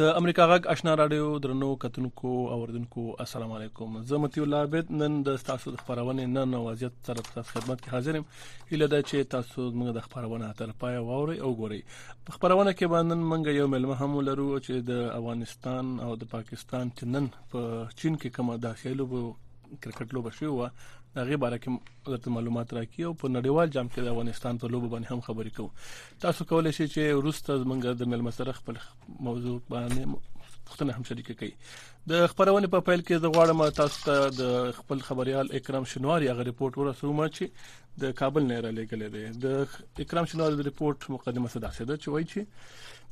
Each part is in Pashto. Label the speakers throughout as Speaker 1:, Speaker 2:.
Speaker 1: د امریکا غږ آشنا رادیو درنو کتونکو او وردونکو السلام علیکم زه متي الله عبد نن د تاسو د خبرونه نه نو وضعیت سره تاسو خدمت کې حاضر یم هیله ده چې تاسو موږ د خبرونه تر پای ووري او ګوري په خبرونه کې باندې منګه یو ملمه هم لرو چې د افغانستان او د پاکستان چې نن په چین کې کومه داخلي لوبو کرکټ لوبه شوې و هغه باره کې درته معلومات راکړي او په نړیوال جام کې د افغانستان په لوبو باندې هم خبرې کوو تاسو کولای شئ چې روسته زمونږ د ملمه سره خپل موضوع باندې پوښتنه هم شریکه کړي د خبرونه په پیل کې زه غواړم تاسو ته د خپل خبريال اکرام شنواری هغه رپورت ورسوم چې د کابل نه رالیږل دی د اکرام شنوار د رپورت مقدمه صدا سي ده چې وایي چې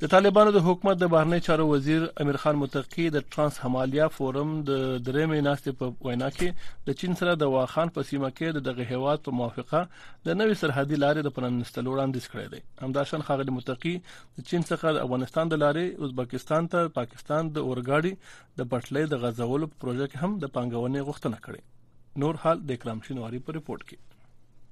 Speaker 1: د طالبانو د حکومت د بهرنی چارو وزیر امیر خان متقی د ترانس همالیا فورم د درېمې ناستې په وینا کې د چین سره د واخان په سیمه کې د دغه هیواد په موافقه د نوې سرحدي لارې د پرانستلو وړاندیز کړی دی همداشان خاغلی متقی د چین څخه د افغانستان د لارې ازبکستان ته پاکستان د اورګاډي د پټلۍ د غزولو په پروژه کې هم د پنګونې غوښتنه کړې نور حال د اکرام شینواری په رپورت کې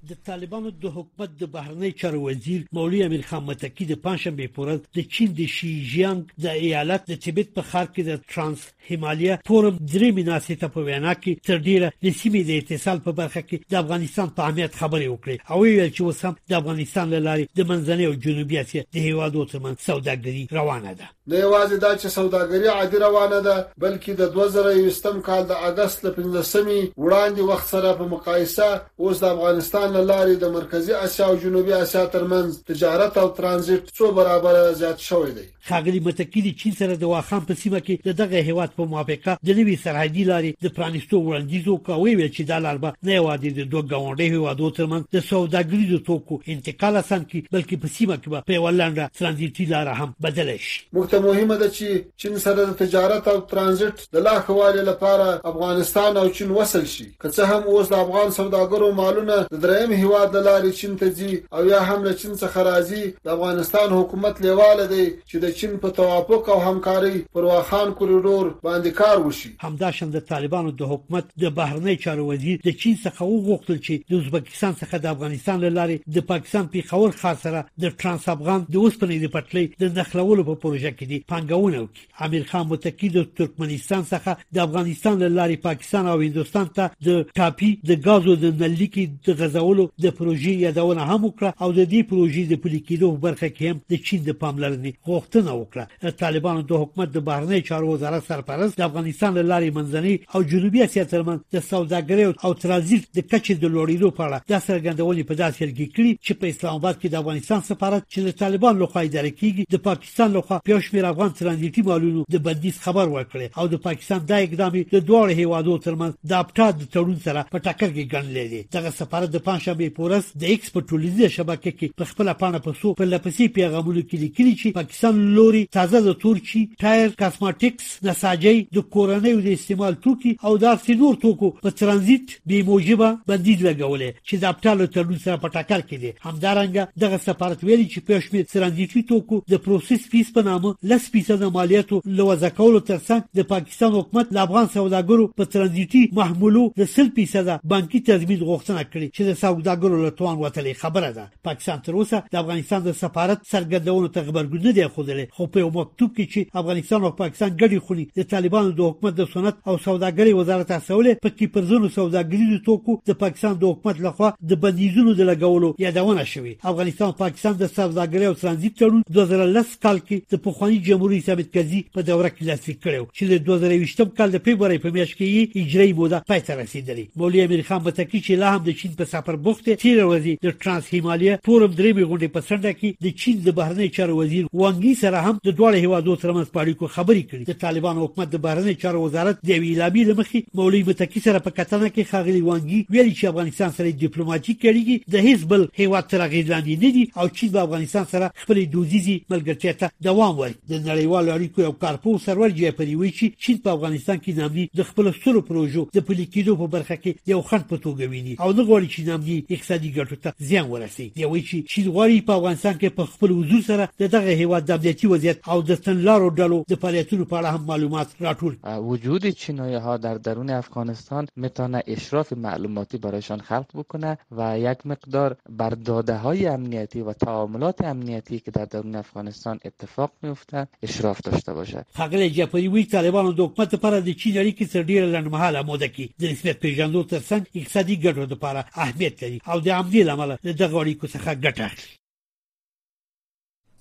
Speaker 2: د طالبانو د حکومت د بهرنی چارو وزیر مولوی امیر خان متکی د پنځشنبه په ورځ د چین د شي جیانګ د ایالت د تبت په ښار کې د ترانس هیمالیا فورم درې میناسې ته په وینا کې تر ډیره د سیمې د اتصال په برخه کې د افغانستان په اهمیت خبرې وکړې او ویل چې اوس هم د افغانستان له لارې د منځنۍ او جنوبي اسیا د هیوادو ترمنځ سوداګري روانه ده
Speaker 3: نه یوازې دا چې سوداګري عادي روانه ده، بلکې د دوه زره یوویشتم کال د اګست له پنځلسمې وړاندې وخت سره په مقایسه اوس د افغانستان له لارې د مرکزي اسیا او جنوبي اسیا ترمنځ تجارت او ترانزیټ څو برابره زیات شوی دی.
Speaker 2: ښاغلي متقي له چین سره د واخان په سیمه کې د دغه هېواد په موافقه د نوې سرحدي لارې د پرانیستو وړاندیز وکړ او ویې ویل چې دا لار به نه یوازې د دوه ګاونډیو هېوادو ترمنځ د سوداګریزو توکو انتقال اسان کړي، بلکې په سیمه کې به په یوه لنډه ترانزیټي لاره هم بدل شي.
Speaker 3: موږ ته مهمه ده چې چین سره د تجارت او ترانزیټ د لا ښه والي لپاره افغانستان او چین وصل شي. که څه هم اوس د افغان سوداګرو مالونه د دریم هیواد له لارې چین ته ځي او یا هم له چین څخه راځي، د افغانستان حکومت لېواله دی چې د چین په توافق او همکارۍ پر واخان کوریډور باندې کار وشي.
Speaker 2: همداشان د طالبانو د حکومت د بهرنیو چارو وزیر د چین څخه وغوښتل چې د ازبکستان پاکستان څخه د افغانستان له لارې د پاکستان پیښور ښار سره د ترانس افغان د اوسپنې د پټلۍ د نښلولو په پروژه کې دي پانګونه وکړي امیر خان متقي د ترکمنستان څخه د افغانستان له لارې پاکستان او هندستان ته د ټاپي د غازو د نللیکي د غزولو د پروژې یادونه هم وکړه او د دې پروژې د پلي کېدو برخه کې هم د چین د پاملرنې غوښتنه وکړه طالبانو د حکومت د بهرنی چارو وزارت سرپرست د افغانستان له لارې منځنۍ او جنوبي اسیا ترمنځ د سوداګرۍ او ترانزیت د کچې د لوړېدو په اړه د څرګندونې په داسې حال کې کړي چې په اسلام آباد کې د افغانستان سفارت چې د طالبانو لخوا اداره کیږي د پاکستان لخوا په یو شمېر افغان ترانزیتي مالونو د بندیز خبر ورکړي او د پاکستان دا اقدام د دواړو هیوادو ترمنځ د اپټا د تړون سره په ټکر کې ګڼلی دی دغه سفارت د پنځشنبې په ورځ د ایکس په ټولیزه شبکه کې په خپل پاڼه په څو په لپسې پیغامونو کې لیکلي چې سم لوري تازه د تورچي ټایر کاسماټکس نساجي د کورنۍ د استعمال توکي او داسې نور توکو په ترانزیت بې موجبه بندیز لګولې چې د اپټا له تړون سره په ټکر کې دي همدارنګه دغه سفارت ویلي چې په شمېر ترانزیتي توکو د پروسس فیس په نامه لس فیصده مالیاتو له وضع کولو ترڅنګ د پاکستان حکومت له افغان سوداګرو په ترانزیتي محمولو د سل فیصده بانکي تضمین غوښتنه کړې چې د سوداګرو له توان وتلې خبره ده پاکستان تر اوسه د افغانستان د سفارت څرګندونو ته غبرګون نه دی ښودلی خو په یو مکتوب کې چې افغانستان او پاکستان ګډې خونې د طالبانو د حکومت د صنعت او سوداګرۍ وزارت استولې پکې پر ځینو سوداګریزو توکو د پاکستان د حکومت لخوا د بندیزونو د لګولو یادونه شوې افغانستان او پاکستان د سوداګرۍ او ترانزیت تړون 2010 شپږ کال کې د پخواني جمهور رئیس حامد کرزي په دوره کې لاسلیک کړی و چې د دوه زره یوویشتم کال د فبرورۍ په میاشت کې یې اجرایي موده پای ته رسېدلې مولوي امیر خان متقي چې لا هم د چین په سفر بوخت دی تېره ورځ یې د ټرانس هیمالیا فورم درېیمې غونډې په څنډه کې د چین د بهرنیو چارو وزیر وانګ یي سره هم د دواړو هېوادو ترمنځ په اړیکو خبرې کړي د طالبانو حکومت د بهرنیو چارو وزارت د یوې اعلامیې له مخې مولوي متقي سره په کتنه کې ښاغلي وانګ یي ویلي چې افغانستان سره ډیپلوماټیک اړیکې د هیڅ بل هېواد تر اغېز لاندې نه دي او چین به افغانستان سره خپلې دودیزې ملګرتیا ته دوام ورکړي د نړیوالو اړیکو یو کارپوه سرور جعفري وایي چې چین په افغانستان کې نامني د خپلو سترو پروژو د پلي کېدو په برخه کې یو خنډ په توګه ویني او نه غواړي چې نامني اقتصادي ګټو ته زیان ورسوي دی وایي چې چین غواړي په افغانستان کې په خپل حضور سره د دغه هیواد د امنیتي وضعیت او د تنلارو ډلو د فعالیتونو په اړه هم معلومات راټول
Speaker 4: وجود چینایی ها در درون افغانستان میتونه اشراف معلوماتی برایشان خلق بکنه و یک مقدار بر داده های امنیتی و تعاملات امنیتی که در درون افغانستان اتفاق میفته اشراف داشته باشد
Speaker 2: ښاغلی جعفري وایي طالبانو د حکومت لپاره د چین اړیکې تر ډیره لنډمهاله موده کې د رسمیت پیژندو ترڅنګ اقتصادي ګټو لپاره اهمیت لري او د همدې له امله له دغو اړیکو څخه ګټه اخلي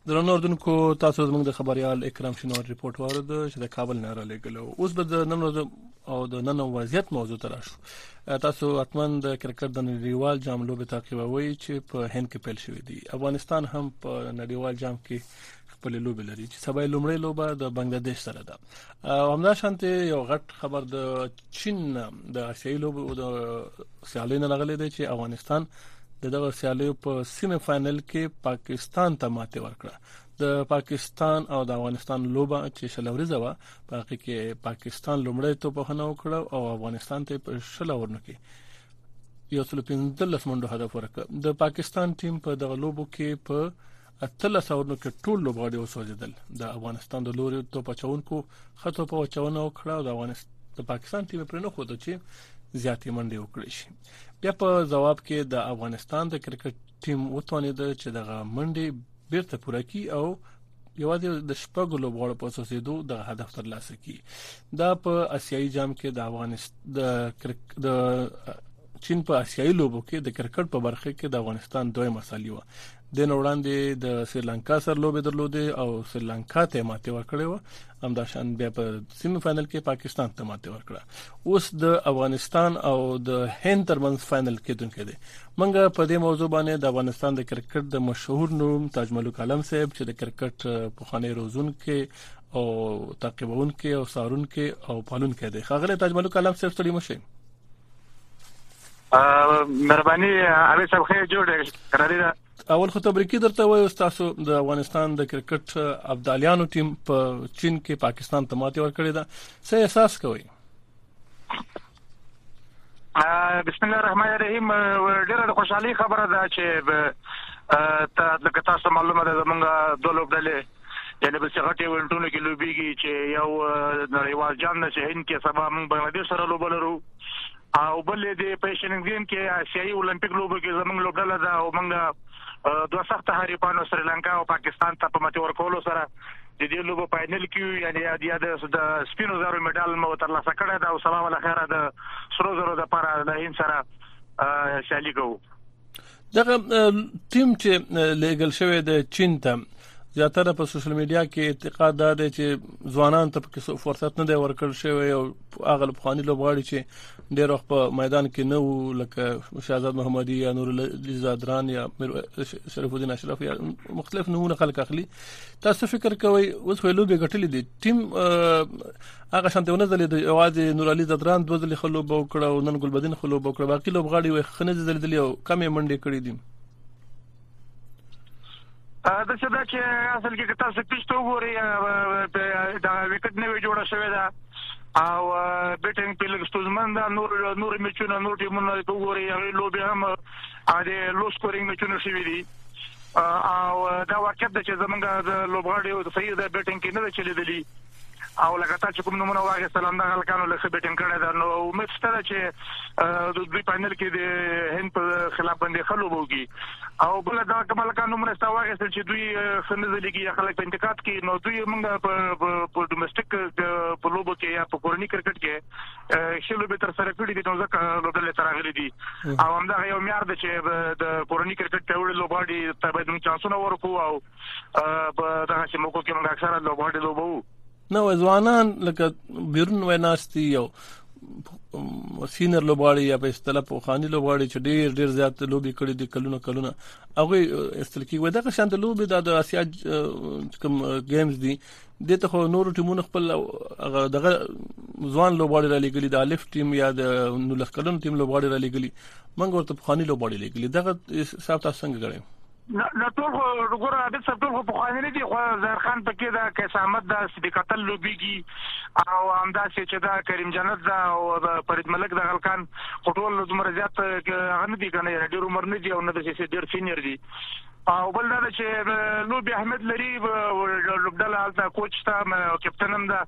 Speaker 1: درنو اردوونکو تاسو زموږ د خبريال اکرام شنوار رپورت وارد چې د کابل نه را لګلو اوس به د نن ورځ او د نن وضعیت موضوع تر شو تاسو اتمن د کرکټ د نړیوال جام لوبې تعقیبوي چې په هند کې پیل شوې دي افغانستان هم په نړیوال جام کې خپل لوبې لري چې سبا لومړی لوبه د بنگلاديش سره ده او همدا شانته یو غټ خبر د چین د اسیایي لوبو د سیالۍ نه راغلی دی چې افغانستان د دغه سیالیو په سیمه فائنل کې پاکستان ته ماته ورکړه د پاکستان او د افغانستان لوبه چې شلوريزه و په حقیقت کې پاکستان لومړی توپ هنه وکړ او افغانستان ته په شل اورنو کې یو څل 15 منډو هدف ورکړ د پاکستان ټیم په دغه لوبو کې په اتلس اورونو کې ټول لوبغاړي وسوځیدل د افغانستان د لوري توپ اچونکو خطو په وچونه او کړه د افغانستان د پاکستان ټیم پر نه خو د چې زیاتې منډې وکړې شي بیا په جواب کې د افغانستان د کرکټ ټیم وتوانید چې دغه منډې بیرته پوره کی او یوازې د شپږو لوبغاړو په سوسیدو د هدف ترلاسه کی دا په اسیایي جام کې د افغانستان د کرک د چین په اسیایي لوبو کې د کرکټ په برخه کې د افغانستان دوه مسالې و د نو وړاندې د سریلانکا سره لوبې درلودې او سریلانکا ته ماته ورکړې و همداشان بیا په سیمه فائنل کې پاکستان ته ماته ورکړه اوس د افغانستان او د هند ترمنځ فائنل کېدونکې ده منګه په دې موضوع باندې د افغانستان د کرکټ د مشهور نوم تاج ملک عالم صاحب چې د کرکټ په خانه روزون کې او تعقیبون کې او سارون کې او پالون کې ده خغله تاج ملک عالم صاحب ستړي مشه
Speaker 5: مهرباني اوی صاحب خیر جوړ کراري دا
Speaker 1: اول خو تبریکی درته وایو تاسو د افغانستان د کرکټ ابدالیانو ټیم په چین کې پاکستان ته ماتې ورکړې ده څه احساس کوئ
Speaker 5: بسم الله الرحمن الرحیم ډیره خوشحالي خبره ده چې ته لکه تاسو معلومه ده زمونږ د لوبډلې یعنې په سغټ ایونټونو کې لوبیږي چې یو نړیوال جام نه چې هند کې سبا موږ بنگلادیش سره لوبه لرو او بل دې په ایشین ګیم کې آسیایي اولمپیک لوبو کې زموږ لوبډله ده او موږ دوه سخت حریفانو سریلانکا او پاکستان ته په ماتې ورکولو سره د دې لوبو فائنل کې یعنی یا د سپینو زرو مډال مو ترلاسه کړی دا او سلام علیکم د سرو زرو د لپاره د هند سره سیالي کوو
Speaker 1: دغه ټیم چې لیګل شوی د چین ته زیاتره په سوشل میډیا کې اعتقاد دا دی چې ځوانان ته پکې فرصت نه دی ورکړ شوی او هغه لوبخاني لوبغاړي چې ډېر وخت په میدان کې نه وو لکه شاهزاد محمدي یا نور زادران یا شریف الدین اشرف یا مختلف نمونه خلک اخلي تاسو فکر کوئ اوس ویلو به غټلې دي ټیم هغه شانتې ونه ځلېد یوازې نورعلي ځدران دوه ځلې ښه لوبه وکړه او نن ګلبدین ښه لوبه وکړه باقي لوبغاړي یې ښه نه دي ځلېدلي او کمې منډې کړې دي
Speaker 5: دا څه ده چې اصل کې تاسو پیچ ته وګورئ دا وکټ نه وی جوړه شوې ده او بیټینګ په لږ ستونزمن ده نور نور میچونه نور ټیمونه ته وګورئ هغه لوبي هم د لو سکورینګ میچونه شوي دي او دا واقعیت ده چې زمونږ د لوبغاړي او د صحیح د بیټینګ کې نه چلیدلی او لکه تا چې کوم نومونه واغستل همدغه هلکانو لږ ښه بیټنګ کړی ده نو امید شته ده چې د دوی فاینل کې د هند په خلاف باندې ښه لوبه وکړي او بل دا کوم هلکان نومونه ستا واغستل چې دوی ښه نه ځلیږي یا خلک په انتقاد کوي نو دوی موږ په ډومېسټک په لوبو کې یا په کورني کرکټ کې ښه لوبې تر سره کړې دي نو ځکه لوبډلې ته راغلي دي او همدغه یو معیار دی چې د کورني کرکټ پیاوړي لوبغاړي ته باید موږ چانسونه ورکړو او په دغه چې موکو کې موږ اکثره لوبغاړي لوبو
Speaker 1: نو ځوانان لکه بیرون ویناستي یو سینر لوبغاړي یا په اصطلاح په خاني لوبغاړي چې ډیر ډیر زیات لوبي کړي دي کلونه کلونه هغه استل کې ودا که شانت لوبي د اسیا کوم گیمز دي د ته خو نور ټیمونه خپل دغه ځوان لوبغاړي را لګلي د الف ټیم یا د نو لخ کلن ټیم لوبغاړي را لګلي منګ ورته په خاني لوبغاړي لګلي دغه حساب تاسو څنګه غواړئ
Speaker 5: دا ټول خو ګوره عابد صاحب ټول خو پخواني نه دي خو ظاهر خان پکې ده قیس احمد ده صدیق اتل لوبیږي او همداسې چې دا کریم جنت ده او فرید ملک ده غلکان خو ټول دومره زیات هغه نه دي که نه ډېر عمر نه دي او نه داسې ډېر سینیر دي او بل دا چې لوبي اهمیت لري لوبډله هلته کوچ شته کپټن هم ده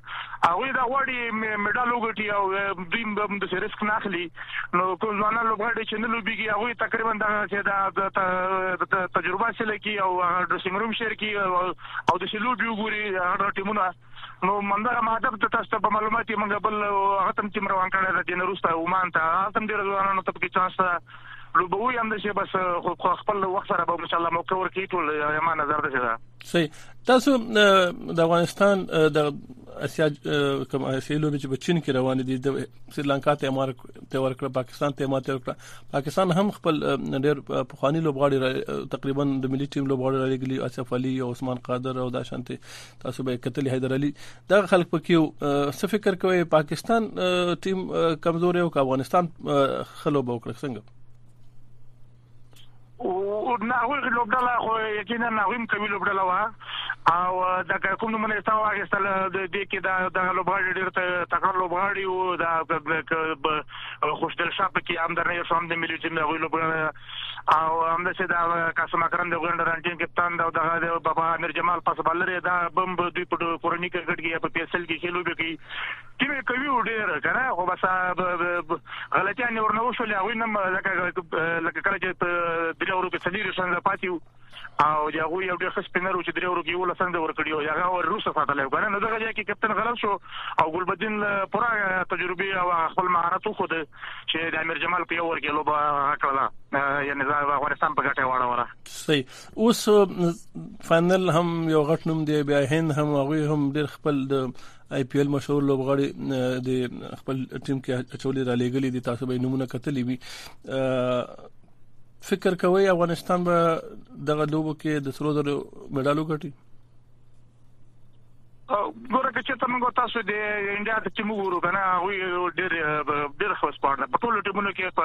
Speaker 5: هغوی دا غواړي مډال وګټي او دوی هم داسې ریسک نه اخلي نو کوم ځوانان لوبغاړي چې نه لوبيږي هغه تقریبا دغه چې دا تجربه سره کی او ډریسینګ روم شیر کی او د شلو بي وګوري هغه ټیمونه نو منده مهدف ته تاسو په معلوماتي منګه بل هغه تم تیم روان کړی د دین روسته عمان ته هغه تم ډیر ځوانانو ته کې چانس لوبوي هم د شي بس خو خپل وخت سره به ان شاء الله موقع ورکړي ټول یما نظر ده
Speaker 1: صحیح تاسو د افغانستان د اسیا کوم اسیا لوبي چې په چین کې روان دي د سریلانکا ته امر ته ورکړه پاکستان ته امر ته ورکړه پاکستان هم خپل ډېر پخوانی لوبغاړي تقریبا د ملي ټیم لوبغاړي را لګلي اصف علي او عثمان قادر او داشانته تاسو به کتل حیدر علي دا خلک پکې څه فکر کوي پاکستان ټیم کمزور او افغانستان خلوب وکړ څنګه
Speaker 5: او نه هغوی لوبډله خو یقینا هغوی هم قوي لوبډله وه او دا کوم نومونه یې تا واخیستل د دې کې دا دغه لوبغاړي ډېر تکړه لوبغاړي وو دا خوشدل شاه پکې هم درنه یو هم د ملي ټیم د هغوی لوبغاړی او همداسې دا قاسم اکرم د هغوی ډرانټین کپتان دا دغه د بابا امیر جمال پس بلرې دا بم دوی په کورني کرکټ کې په پی ایس ایل کې ښې لوبې کوي تيم يې قوي و ډېر که نه خو بس غلطيان يې ورنه وشولې هغوی نه لکه لکه کله چې درې اورو کې څلېرې شنځه پاتې وو او د هغوی یو ډېر ښه سپینر و چې درې اورو کې یولس شنځه ورکړي او هغه ور روسه ساتلی و که نه نو دغه ځای کې کپتن غلط شو او ګلبدین له پوره تجربې او خپل مهارت وښود چې د امیر جمال په یو ور کې لوبه کړله یعنې د افغانستان په ګټه واړوله
Speaker 1: صحیح اوس فاینل هم یو غټ نوم دی بیا هند هم هغوی هم ډېر خپل د آی پی ایل مشهور لوبغاړي د خپل ټیم کې اچولې را لېګلې دي تاسو به نمونه کتلې وي فکر کوي افغانستان به دغه لوبو کې د سرو زرو مډال وګټي
Speaker 5: ګوره که چې تاسو موږ تاسو د انډیا د ټیم وګورو کنه هغه ډېر ډېر خو سپارنه په ټولو ټیمونو کې په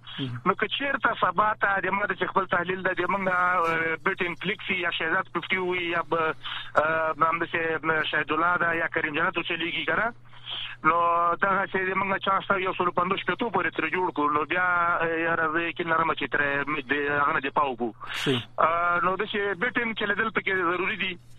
Speaker 5: نو که چیرته سبا ته د ماده چې خپل تحلیل ده د موږ بیټ ان کلیک سی یا شهزاد پفتی وي یا به هم د شاهد الله ده یا کریم جنت چلیږي کنه نو دا چې د موږ چانس ته یو سل پندوش کتو پورې تر جوړ کو نو بیا یا راځي کې نرم چې تر د هغه نه دی پاو کو نو د چې بیټ ان کې لیدل پکې ضروری دي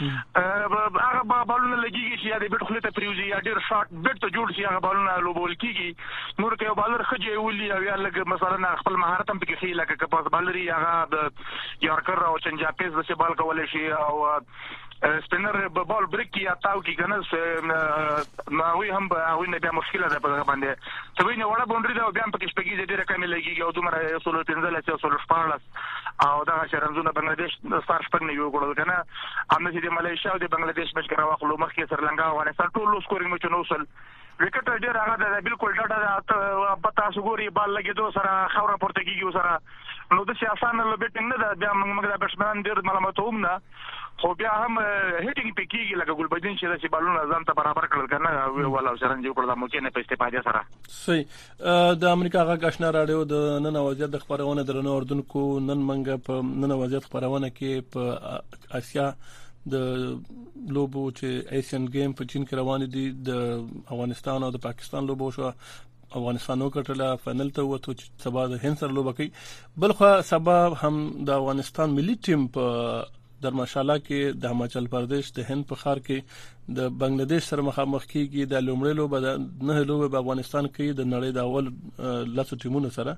Speaker 5: هغه بالونه لګیږي چې یا د بیټ خله ته پریوزي یا ډیر شارټ بیټ ته جوړ شي هغه بالونه لوبول کیږي نور که یو بالر خجه ولي او یا لګ مثلا خپل مهارت هم پکې خي لکه که پاس بالري هغه د یارکر او چنجا پیس د سبال کول شي او سپینر به بال بریک کی یا تاو کی کنه نو هغه هم به هغه نه بیا مشکل ده په دغه باندې ته ویني وړه بونډري دا بیا هم پکې شپږیزه ډیره کمې لګیږي او دومره 16 15 16 14 او دغه چرنزونه بنگلاديش سار شپږ نوي وګړل کنه هم چې د ملایشیا او د بنگلاديش مچ کرا واخلو مخکې سرلنګا افغانستان ټول لوس کورنګ مچ نو سل وکټ ډیر هغه د بالکل ډډه ده په تاسو ګوري بال لګیدو سره خوره پورته کیږي سره نو د سیاسان له بیټینګ نه ده بیا موږ موږ د بشمنان ډیر معلومات هم نه خو بیا هم هټینګ پکېږي لکه ګلبدین چې د بالونه ځان ته برابر کړل کنه وی ولا سرنجو کړل مو کې نه په استفاده سره
Speaker 1: صحیح د امریکا غږ آشنا رادیو د نن وضعیت د خبرونه درنو اردوونکو نن منګه په نن وضعیت خبرونه کې په اسیا د لوبو چې ایشین گیم په چین کې روان دي د افغانستان او د پاکستان لوبو شو افغانستان وکټله فائنل ته وته چې سبا د هند سره لوبه کوي بلخو سبا هم د افغانستان ملي ټیم په درمشاله کې د هماچل پردیش د هند په ښار کې د بنگله دیش سره مخامخ کیږي د لومړی لوبه د نه لوبه په افغانستان کې د نړۍ د اول لاسو ټیمونو سره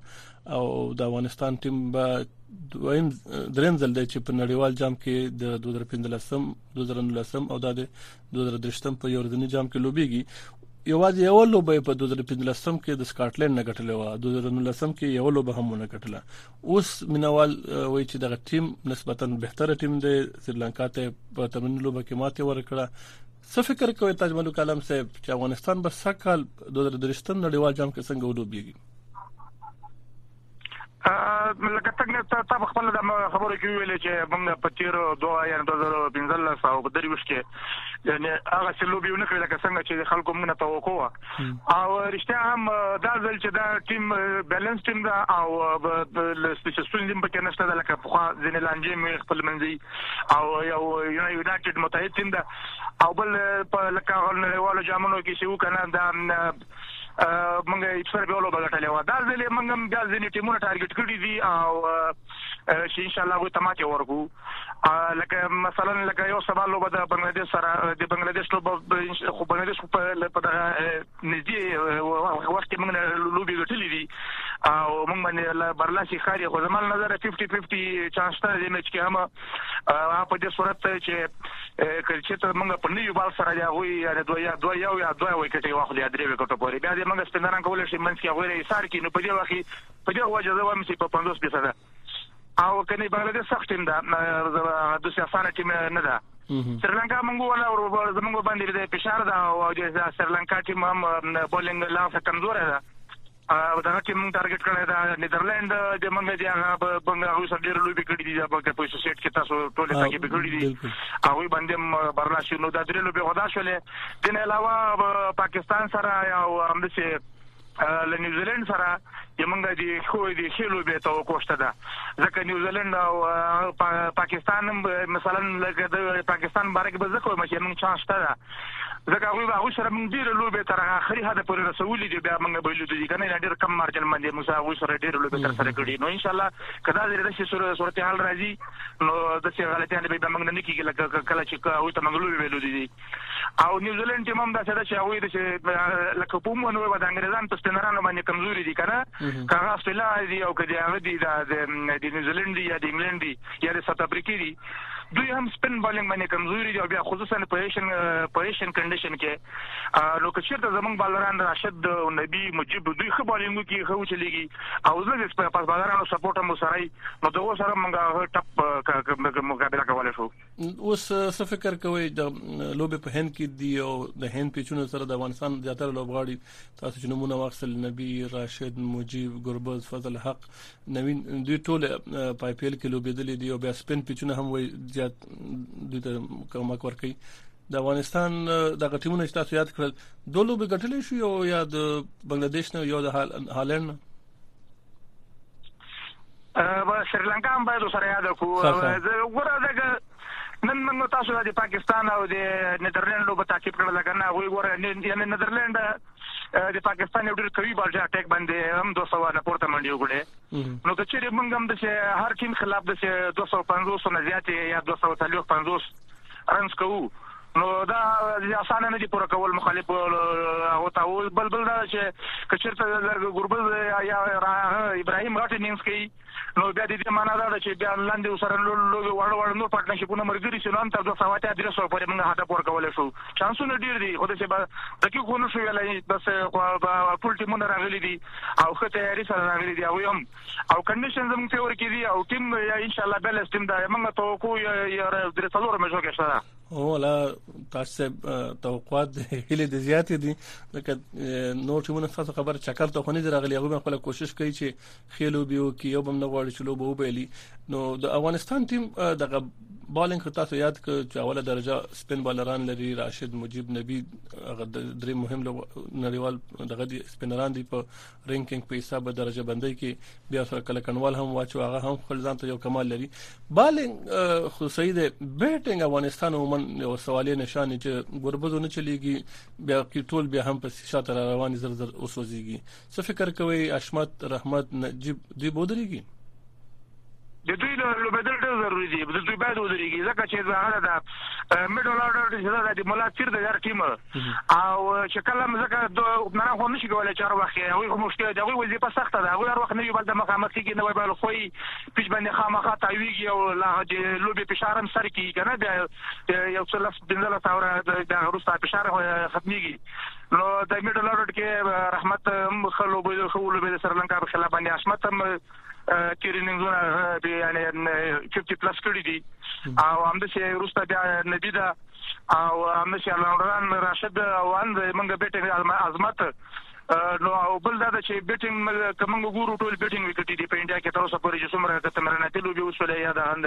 Speaker 1: او د افغانستان ټیم به دویم دریم ځل دی چې په نړیوال جام کې د 2015 2019 او د 2013 په یوردنی جام کې لوبيږي یوازې یو لوبه په 2015 کې د سکاټلند نه ګټلې و 2019 کې یو لوبه هم نه ګټله اوس مینوال وایي چې دغه ټیم نسبتا بهتره ټیم دی سریلانکا ته په تمرین لوبه کې ماته ورکړه څه فکر کوي تاج ملک عالم صاحب چې افغانستان به سکهال 2023 نړیوال جام کې څنګه ولوبېږي
Speaker 5: لکه څنګه ته تا په خپل د خبرو کې ویل چې موږ په تیر 2 یا 2015 او په دریوش کې یعنی هغه سلوبي ونه کړل لکه څنګه چې خلکو موږ نه توقع او رښتیا هم دا ځل چې دا ټیم بیلنس ټیم ده او له سپیچ ستونزې هم پکې نشته ده لکه پخوا ځینې لانجې مې خپل منځي او یو یونایټډ متحد ټیم ده او بل په لکه هغه نړیوالو جامونو کې چې وکنه دا موږ اکثر به لوبه غټلې و دا ځلې موږ هم دا ځینې ټیمونه ټارګټ کړی دي او چې ان شاء الله وي تماکه ورکو لکه مثلا لکه یو سبا لوبه د بنگلاديش سره د بنگلاديش لوبه خو بنگلاديش په په دغه نږدې وخت کې موږ لوبي ګټلې دي او موږ باندې لا برلاسي خاري خو زموږ نظر 50 50 چانس شته د میچ کې هم په دې صورت چې کله چې ته موږ په نیو بال سره یا وي یا دوه یا دوه یو یا دوه وکټ یو خو درې وکټ پورې بیا دې موږ سپندران کولای شي منځ کې غوړې ایثار کې نو په دې وخت په دې وجه زه وایم چې په 50 فیصد او کني بنگلاديش سخت ټیم ده دوسي اسانه ټیم نه ده سریلانکا موږ ولا ور زموږ باندې د فشار ده او د سریلانکا ټیم هم بولینګ لا څه کمزوره ده او دا ټیم موږ ټارګټ کړی دا نیدرلند د موږ دی هغه بنګ هغه سره ډیر لوی بکړی دی دا په پیسو سیټ کې تاسو ټول ته کې بکړی دی هغه باندې برلاسي نو دا درې لوی غدا شولې دین علاوه پاکستان سره او هم د له نیوزیلنډ سره چې موږ د ښو د ښې لوبې توقع شته ده ځکه نیوزیلنډ او پاکستان هم مثلا لکه د پاکستان باره کې به زه کوم چې موږ چانس شته ده ځکه هغوی به هغوی سره موږ ډېرې لوبې تر هغه اخري حده پورې رسولي دي بیا موږ به یې لیدلي که نه ډېر کم مارجن باندې موږ سره هغوی سره ډېرې لوبې ترسره کړي نو انشاءالله که دا ځل داسې صورتحال راځي نو داسې غلطیانې به بیا موږ نه نه کېږي لکه کله چې هغوی ته موږ لوبې بایلودې دي او نیوزیلند ټیم هم داسې ده چې هغوی د چې لکه په عمومي وه د انګریزان په سپینرانو باندې کمزوري دي کنه که هغه فلا دي او که د هغه دي د نیوزیلند دي یا د انګلند دي یا د ساوت افریقي دي دوی هم سپین بالینګ باندې کمزوري دي او بیا خصوصا په ایشن په ایشن کنډیشن کې نو که چیرته زمونږ بالران راشد او نبی مجيب دوی ښه بالینګ کوي ښه وچلیږي او زه د پاس بالرانو سپورټ هم وسره نو دغه سره موږ ټپ مقابله کولای شو
Speaker 1: اوس څه فکر کوي د لوبي په هند کې دی او د هند پیچونو سره د افغانستان زیاتره لوبغاړي تاسو چې نمونه واخصل نبی راشد مجیب ګربز فضل حق نوین دوی ټول په آی پی ایل کې لوبېدل دي او بیا سپین پیچونه هم وي زیات دوی ته کمک ورکړي د افغانستان د غټیمونو چې تاسو یاد کړل دوه لوبي ګټلې شو یا د بنگلاديش نه یو د هالند
Speaker 5: به سریلانکا هم باید سره یاد کو ګوره دغه نن موږ تاسو د پاکستان او د نیدرلند لوبه تعقیب کړل کنه وی ګوره یعنی نیدرلند د پاکستان یو ډیر قوي بالټ اٹیک باندې هم 200 نه پورته منډي وکړي نو که چیرې موږ هم د هر ټیم خلاف د 250 نه زیات یا 250 رنز کوو نو دا داسې اسانه نه دي پوره کول مخالف هغو ته او بل بل دا چې که چېرته لږ ګربز یا ابراهیم غټې مینس کوي نو بیا د دې معنا دا ده چې بیا لاندې ورسره لوی واړه واړه نور پارټنرشیپونه ملګري شي نو هم تر دوه سوه اتیا درې سوه پورې موږ هدف ورکولی شو چانسونه ډېر دي خو داسې به دقیق خو نه شو ویلی بس ټول ټیمونه راغلي دي او ښه تیاري سره راغلي دي هغوی هم او کنډیشن زموږ فیور کې دي او ټیم انشاءالله بیلنس ټیم ده موږ توقع درې څلورو میچو کې شته
Speaker 1: ده هو لا تاسو توقعات د هلي د زیات دي لکه نور ټیمونه تاسو خبر چکر ته خونی درغلی هغه خپل کوشش کوي چې خېلو بیو کې یو بم نه غواړي چې لوبو وبېلي نو د افغانستان ټیم دغه بالینګ تاسو یاد ک چې اوله درجه سپین بالران لري راشد مجیب نبی غد درې مهم نړیوال دغه سپینران دی په رینکینګ په حساب درجه بندۍ کې بیا سره کله کنوال هم واچو هغه هم خپل ځان ته یو کمال لري بالینګ خو صحیح دی بیټینګ افغانستان عموما یو سوالې نشانه چې ګوربزو نه چلیږي بیا کې ټول بیا هم په شاته را روان زر زر اوسوځيږي څه فکر کوي اشمت رحمت نجیب دی بودريږي
Speaker 5: د دوی له لوبېدل ډېر ضروري دي د دوی باید ودرېږي ځکه چې دا هغه ده میډل آرډر چې دا د مولا تیر د هر ټیم او چې کله مزکه د حکمران خو نشي کولای چې هر وخت هغه خو مشکل دی هغه وظیفه سخته ده هغه هر وخت نوی بل د مخامخ کیږي نوی بل خوې پیچ باندې خامخا تاویږي او لا چې لوبي فشار هم سر کیږي کنه بیا یو څه لس بنځله تاوره د روستا فشار ختميږي نو د میډل آرډر کې رحمت هم خلوبې خلوبې د سرلنکا په خلاف باندې عصمت هم تېرې نيمزونه دې یعنی چپتي پلس کړي دي او همداسې وروسته بیا نبي ده او همداسې الراونډران راشد او ان موږ بیټنګ عظمت نو او بل دا چې بیټنګ کوم ګورو ټول بیټنګ وکټي دي په انډیا کې تر اوسه پورې چې څومره کته مرنه تلو به وسولې یا دا هند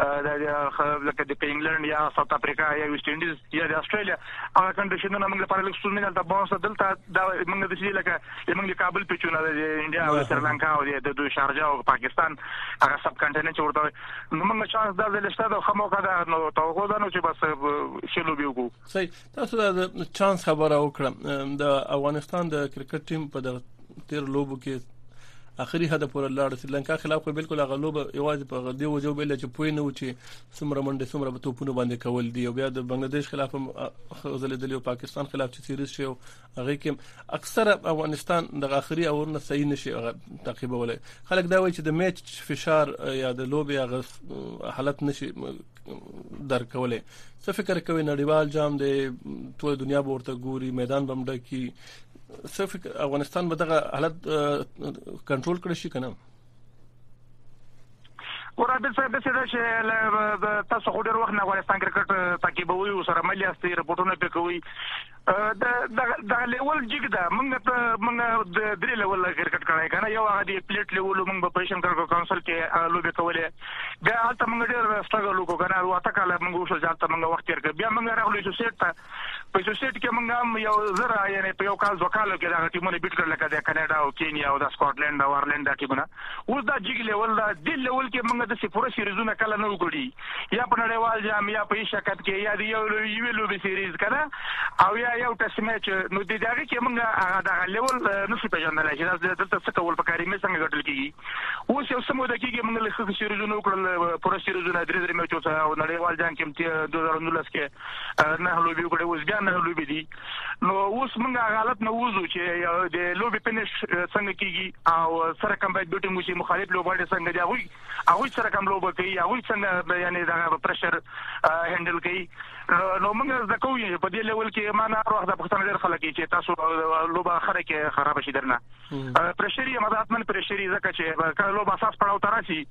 Speaker 5: لکه د انګلند یا ساوت افریقا یا ویسټ انډیز یا د استرالیا هغه کنډیشنونه موږ لپاره لږ ستونزمن دي تاسو باور دلته دا موږ د دې لکه موږ د کابل پیچونه د انډیا او سریلانکا او د دوی شارجه او پاکستان هغه سب کنټیننټ چې ورته نو موږ چانس دا د لسته د خمو کده نو توقع ده نو چې بس شلو به وکړو
Speaker 1: صحیح تاسو دا چانس خبره وکړه د افغانستان د کرکټ ټیم په دغه تیر لوبو کې اخري حد پورې لاړ سریلانکا خلاف خو بالکل هغه لوب یوازې په غدي وجو بیل چې پوی نه و چې سمره منډه سمره په توپونو باندې کول دی او بیا د بنگلاديش خلاف هم غزلې دلی او پاکستان خلاف چې سیریز شو هغه کې اکثره افغانستان د اخري اورونه صحیح نشي تعقیبولای خلک دا وایي چې د میچ فشار یا د لوبي هغه حالت نشي درک کولای څه فکر کوي نړیوال جام دی ټول دنیا به ورته ګوري میدان بم ډکی څه فکر افغانستان به دغه حالت کنټرول کړی شي کنه
Speaker 5: ګور عادل صاحب داسې ده چې تاسو خو ډېر وخت نه افغانستان کرکټ تعقیبوي او سره مل یاستئ رپورټونه پې کوي د د لیول جګ ده موږ ته موږ د درې لیول کرکټ کړای کنه یو هغه دی پلیټ لیول موږ په پېشن کرکټ کونسل کې لوبې کولې بیا هلته موږ ډېر سټرګل وکړو کنه واته کاله موږ شو ځان ته موږ وخت تیر کړ بیا موږ راغلو چې سیټ ته په اسوسیټ کې موږ هم یو زر یعنی په یو کال دوه کالو کې دغه ټیمونه بیټ کړل لکه د کاناډا او کینیا او د سکاټلند او ارلند دا ټیمونه اوس دا جګ لیول دا د لیول کې موږ د سپوره سیریزونه کله نه وګړي یا په نړیوال جام یا په ایشیا کپ کې یا د یو یو لوبي سیریز کنه او یا یو ټیسټ میچ نو د دغه کې موږ هغه دغه لیول نه څه پیژندل شي دا دلته څه کول پکاري مې څنګه ګټل کیږي اوس یو سمو د کیږي موږ له خو سیریزونه وکړل پوره سیریزونه درې درې میچو او نړیوال جام کې 2019 کې نهه لوبې وکړې، اوس بیا نهه لوبې دي، نو اوس موږ هغه حالت نه ووځو چې د لوبې فنش څنګه کېږي او سره کمباک بیټنګ وشي، مخالف لوبغاړي څنګه دي، هغوی هغوی سره کوم لوبه کوي، هغوی څنګه یعنې دغه پرشر هینډل کوي، نو موږ زده کوو یې په دې لیول کې. ما نه هر وخت دا پوښتنه ډېر خلک کوي چې تاسو لوبه خره کې خرابه شي درنه پرشر یې، ما دا حتمن پرشر یې، ځکه چې کله لوبه اساس پړاو
Speaker 1: ته
Speaker 5: راشي،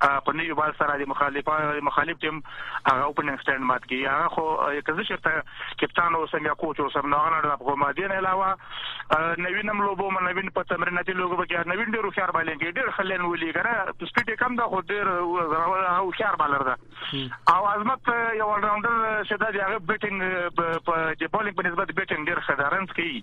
Speaker 5: په نوي بال سره د مخالفه د مخالف ټیم هغه اوپننګ سټاند مات کی هغه خو که زه چیرته کپتان اوسم یا کوچ اوسم نو هغه نه کوم دین علاوه نوین هم لوبو من نوین په تمریناتي لوبو کې نوین ډیر خيار بالینګ کې ډیر خلین ولي کنه سپیډ کم ده خو ډیر او خيار بالر ده او عظمت یو راوندر شته دی هغه بیټینګ په د بالینګ په نسبت بیټینګ ډیر خدارنس کوي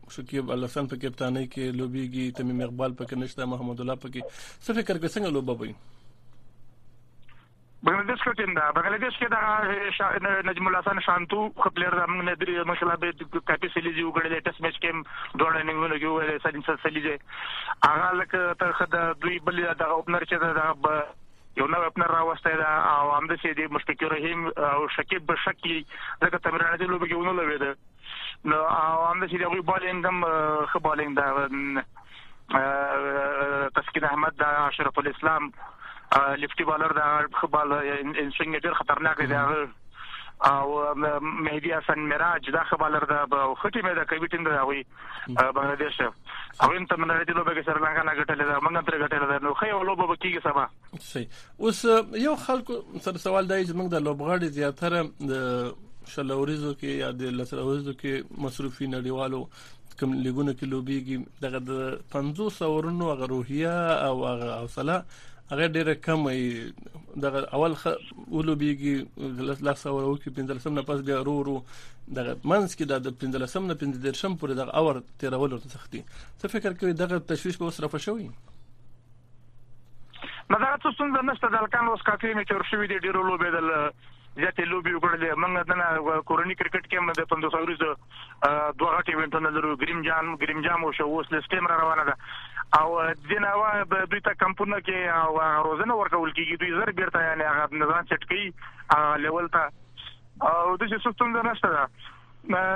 Speaker 1: شکیب الحسن په کپتانۍ کې لوبيږي تمیم اقبال پکې نشته محمد الله پکې څه فکر کوي څنګه لوبه وي
Speaker 5: بنگلاديش کې ټیم دا بنگلاديش کې دا نجم الله حسن شانتو خپلر د موږ ندري مشله به کاپي سلیزي وګړي ټیس میچ کې دوه اننګونه کې وې سلیم سر سلیزي هغه لکه تر خدا دوی بل دا اوپنر چې دا یو نو اوپنر راوسته دا او هم د سې دي مشتکر رحیم او شکیب بشکی دغه تمرینات لوبي کې ونه لوي نو همداسې د هغوی بالینګ هم ښه بالینګ ده تسکین احمد ده اشرف الاسلام لیفټي بالر ده ښه بال انسوینګ ډېر خطرناک دی هغه او مهدی حسن مراج دا ښه بالر ده او ښه ټیم ده کوي ټیم ده هغوی بنګلادیش هغوی هم تر نړۍ د لوبه کې سریلانکا نه ګټلې ده موږ هم ترې ګټلې ده نو ښه یوه لوبه به کېږي سبا
Speaker 1: اوس یو خلکو سره سوال دی چې موږ د لوبغاړي زیاتره د شلوريزو کې یا د لسروريزو کې مصروفي نړیوالو کوم لیګونو کې لوبيږي دغه د 500 اورونو هغه روحیه او هغه حوصله هغه ډیره کم وي دغه اول اولوبيږي لا سورو کې 15 سم نه پس بیا رو رو دغه منځ کې د 15 سم نه 15 سم پورې دغه اور تیرولو ته سختي څه فکر کوي دغه تشويش به وسره فشوي
Speaker 5: مزاره څه ستونزه نشته د هلکان اوس کاکلي میچور شوي دي ډېرو لوبېدل زیاتې لوبې وکړلې موږ دننه کورني کرکټ کې هم د پنځوس اوریزو دوه غټ ایونټونه لرو ګریم جام ګریم جام وشو اوس لیست ټیم را روانه ده او ځینې هوا دوی ته کمپونه کې او روزنه ورکول کېږي دوی زر بیرته یعنی هغه نظام سیټ کوي هغه لیول ته او د څه ستونزه نشته ده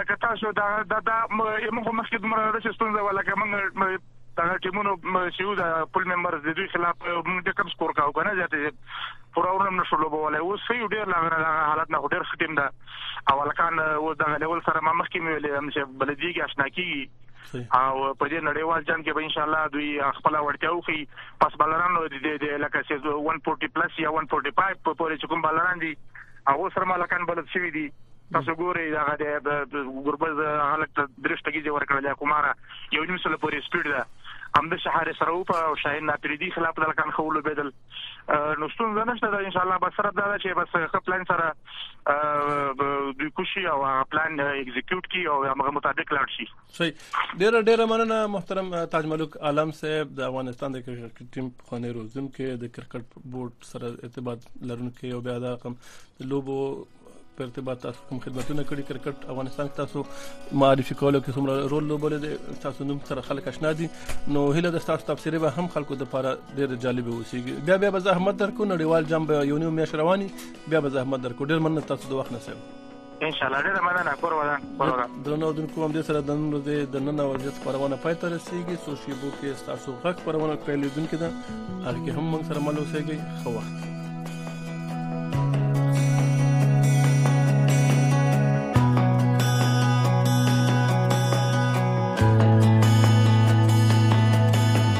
Speaker 5: که تاسو دا دا دا موږ مخکې دومره د ستونزه ولا که موږ دا ټیمونو چې یو د خپل ممبر د دوی خلاف موږ د کم سکور کاو کنه زیاتې پرورم نشو لوبولای اوس یو ډیر لا غره حالت نه ډیر ختم ده اول کان و د لیول سره ما مخکې ویلې هم چې بلدیږي آشنا کیږي او په دې نړیوال جام کې به ان شاء الله دوی خپل وړتیا وخی پس بلران د لکه چې 140 پلس یا 145 په پورې کوم بلران دي هغه سره مالکان بلد شوی دي تاسو ګورئ هغه د ګربز هغه لکه درې شتګیزې ورکړلې کوماره یو نیم سل پورې سپیډ ده همد شهر سره او په شاهین ناپریدي خلاف د لکان خولو بدل نو ستونزه نشته دا ان شاء الله بس سره دا چې بس خپل پلان سره دوی کوشي او پلان ایگزیکیوټ کی او هغه مطابق لاړ شي
Speaker 1: صحیح ډیر ډیر مننه محترم تاج ملک عالم صاحب د افغانستان د کرکټ ټیم خونې روزونکو د کرکټ بورډ سره ارتباط لرونکي او بیا دا کوم د لوبو په ارتباط تاسو کوم خدمتونه کړی کرکټ افغانستان تاسو معرفي کولو کې څومره رول لوبول دي تاسو نوم سره خلک آشنا دي نو هله د تاسو تفسیر به هم خلکو د لپاره ډیر جالب اوسي بیا بیا به زحمت درکو نړیوال جام به یو نیو میش رواني بیا به زحمت درکو ډیر مننه تاسو د وخت نه
Speaker 5: ان شاء الله ډیره مننه کور ودان کور ودان
Speaker 1: درنو اوردونکو هم دې سره د نن ورځې د نن ورځې خبرونه پای ته رسیدي سو شي بو کې تاسو غږ خبرونه پیلېدونکې ده هغه هم موږ سره مل اوسئ خو وخت